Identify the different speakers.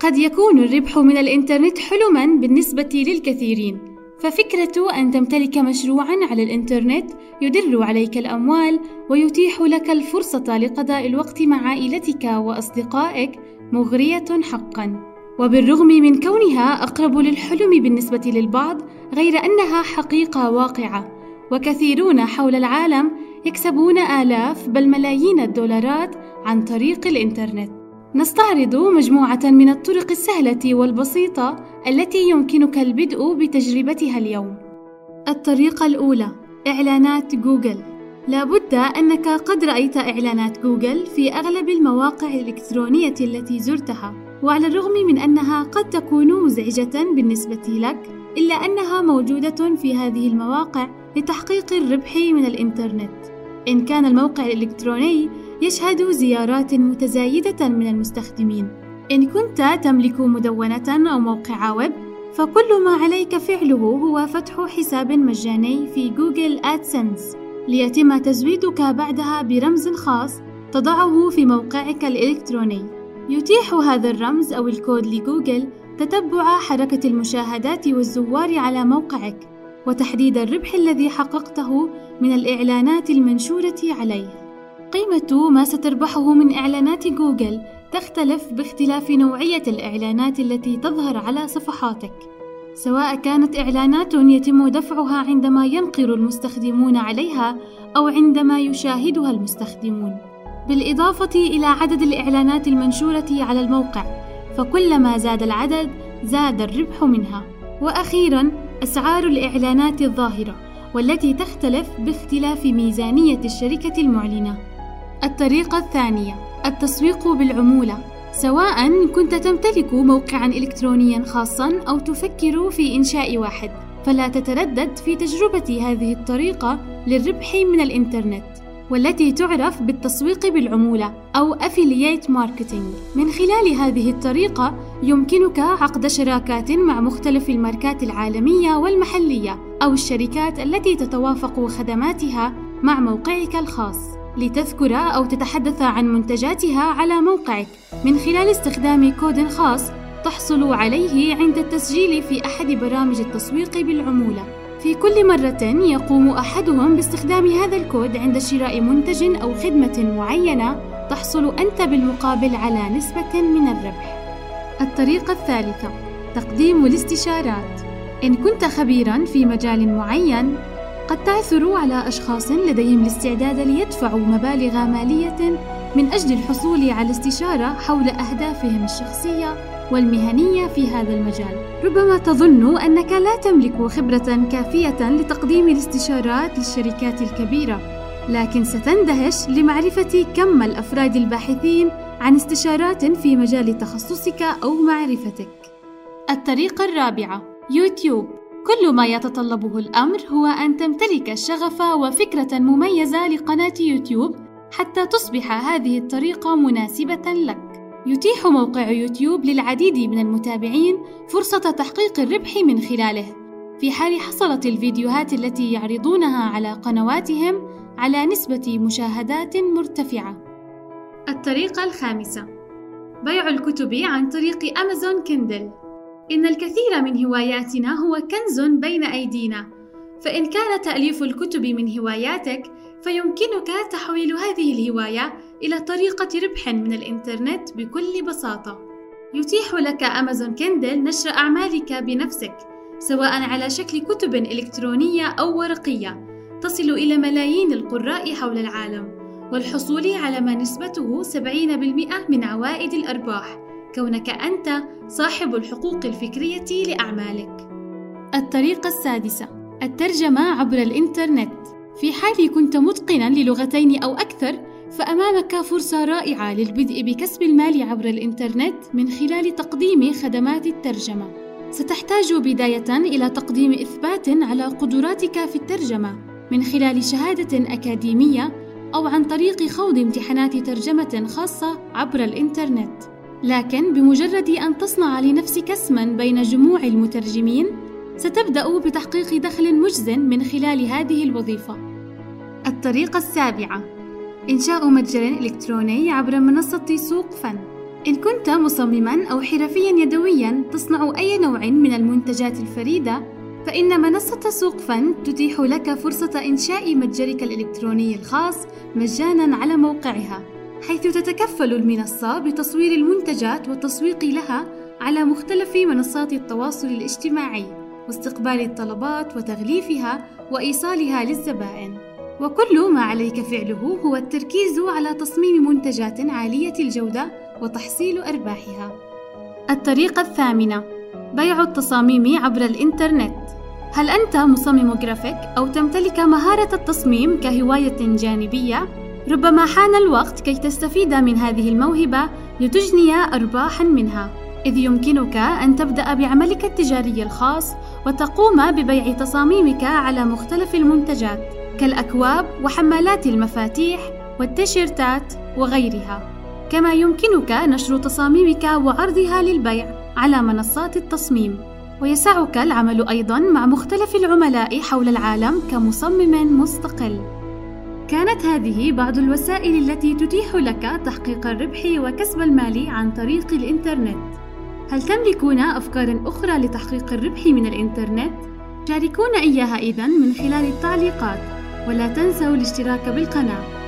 Speaker 1: قد يكون الربح من الإنترنت حلمًا بالنسبة للكثيرين، ففكرة أن تمتلك مشروعًا على الإنترنت يدر عليك الأموال ويتيح لك الفرصة لقضاء الوقت مع عائلتك وأصدقائك مغرية حقًا. وبالرغم من كونها أقرب للحلم بالنسبة للبعض، غير أنها حقيقة واقعة، وكثيرون حول العالم يكسبون آلاف بل ملايين الدولارات عن طريق الإنترنت. نستعرض مجموعة من الطرق السهلة والبسيطة التي يمكنك البدء بتجربتها اليوم. الطريقة الأولى: إعلانات جوجل. لابد أنك قد رأيت إعلانات جوجل في أغلب المواقع الإلكترونية التي زرتها، وعلى الرغم من أنها قد تكون مزعجة بالنسبة لك، إلا أنها موجودة في هذه المواقع لتحقيق الربح من الإنترنت. إن كان الموقع الإلكتروني يشهد زيارات متزايدة من المستخدمين. إن كنت تملك مدونة أو موقع ويب، فكل ما عليك فعله هو فتح حساب مجاني في Google AdSense ليتم تزويدك بعدها برمز خاص تضعه في موقعك الإلكتروني. يتيح هذا الرمز أو الكود لجوجل تتبع حركة المشاهدات والزوار على موقعك وتحديد الربح الذي حققته من الإعلانات المنشورة عليه. قيمة ما ستربحه من إعلانات جوجل تختلف باختلاف نوعية الإعلانات التي تظهر على صفحاتك، سواء كانت إعلانات يتم دفعها عندما ينقر المستخدمون عليها أو عندما يشاهدها المستخدمون، بالإضافة إلى عدد الإعلانات المنشورة على الموقع، فكلما زاد العدد زاد الربح منها. وأخيرا أسعار الإعلانات الظاهرة والتي تختلف باختلاف ميزانية الشركة المعلنة. الطريقة الثانية التسويق بالعمولة سواء كنت تمتلك موقعا إلكترونيا خاصا أو تفكر في إنشاء واحد فلا تتردد في تجربة هذه الطريقة للربح من الإنترنت والتي تعرف بالتسويق بالعمولة أو Affiliate Marketing. من خلال هذه الطريقة يمكنك عقد شراكات مع مختلف الماركات العالمية والمحلية أو الشركات التي تتوافق خدماتها مع موقعك الخاص لتذكر أو تتحدث عن منتجاتها على موقعك من خلال استخدام كود خاص تحصل عليه عند التسجيل في أحد برامج التسويق بالعمولة. في كل مرة يقوم أحدهم باستخدام هذا الكود عند شراء منتج أو خدمة معينة تحصل أنت بالمقابل على نسبة من الربح. الطريقة الثالثة تقديم الاستشارات إن كنت خبيرا في مجال معين قد تعثر على أشخاص لديهم الاستعداد ليدفعوا مبالغ مالية من أجل الحصول على استشارة حول أهدافهم الشخصية والمهنية في هذا المجال. ربما تظن أنك لا تملك خبرة كافية لتقديم الاستشارات للشركات الكبيرة، لكن ستندهش لمعرفة كم الأفراد الباحثين عن استشارات في مجال تخصصك أو معرفتك. الطريقة الرابعة يوتيوب كل ما يتطلبه الأمر هو أن تمتلك شغف وفكرة مميزة لقناة يوتيوب حتى تصبح هذه الطريقة مناسبة لك. يتيح موقع يوتيوب للعديد من المتابعين فرصة تحقيق الربح من خلاله، في حال حصلت الفيديوهات التي يعرضونها على قنواتهم على نسبة مشاهدات مرتفعة. الطريقة الخامسة: بيع الكتب عن طريق أمازون كيندل. إن الكثير من هواياتنا هو كنز بين أيدينا، فإن كان تأليف الكتب من هواياتك، فيمكنك تحويل هذه الهواية إلى طريقة ربح من الإنترنت بكل بساطة. يتيح لك أمازون كيندل نشر أعمالك بنفسك، سواء على شكل كتب إلكترونية أو ورقية، تصل إلى ملايين القراء حول العالم، والحصول على ما نسبته 70% من عوائد الأرباح، كونك أنت صاحب الحقوق الفكرية لأعمالك. الطريقة السادسة: الترجمة عبر الإنترنت. في حال كنت متقنا للغتين أو أكثر، فأمامك فرصة رائعة للبدء بكسب المال عبر الإنترنت من خلال تقديم خدمات الترجمة. ستحتاج بداية إلى تقديم إثبات على قدراتك في الترجمة من خلال شهادة أكاديمية أو عن طريق خوض امتحانات ترجمة خاصة عبر الإنترنت. لكن بمجرد أن تصنع لنفسك اسما بين جموع المترجمين، ستبدأ بتحقيق دخل مجز من خلال هذه الوظيفة. الطريقة السابعة: إنشاء متجر إلكتروني عبر منصة سوق فن. إن كنت مصمماً أو حرفياً يدوياً تصنع أي نوع من المنتجات الفريدة، فإن منصة سوق فن تتيح لك فرصة إنشاء متجرك الإلكتروني الخاص مجاناً على موقعها، حيث تتكفل المنصة بتصوير المنتجات والتسويق لها على مختلف منصات التواصل الاجتماعي، واستقبال الطلبات وتغليفها وإيصالها للزبائن. وكل ما عليك فعله هو التركيز على تصميم منتجات عالية الجودة وتحصيل أرباحها. الطريقة الثامنة: بيع التصاميم عبر الإنترنت. هل أنت مصمم جرافيك أو تمتلك مهارة التصميم كهواية جانبية؟ ربما حان الوقت كي تستفيد من هذه الموهبة لتجني أرباحًا منها، إذ يمكنك أن تبدأ بعملك التجاري الخاص وتقوم ببيع تصاميمك على مختلف المنتجات كالأكواب وحمالات المفاتيح والتيشيرتات وغيرها. كما يمكنك نشر تصاميمك وعرضها للبيع على منصات التصميم. ويسعك العمل أيضا مع مختلف العملاء حول العالم كمصمم مستقل. كانت هذه بعض الوسائل التي تتيح لك تحقيق الربح وكسب المال عن طريق الإنترنت. هل تملكون أفكار أخرى لتحقيق الربح من الإنترنت؟ شاركونا إياها اذا من خلال التعليقات ولا تنسوا الاشتراك بالقناة.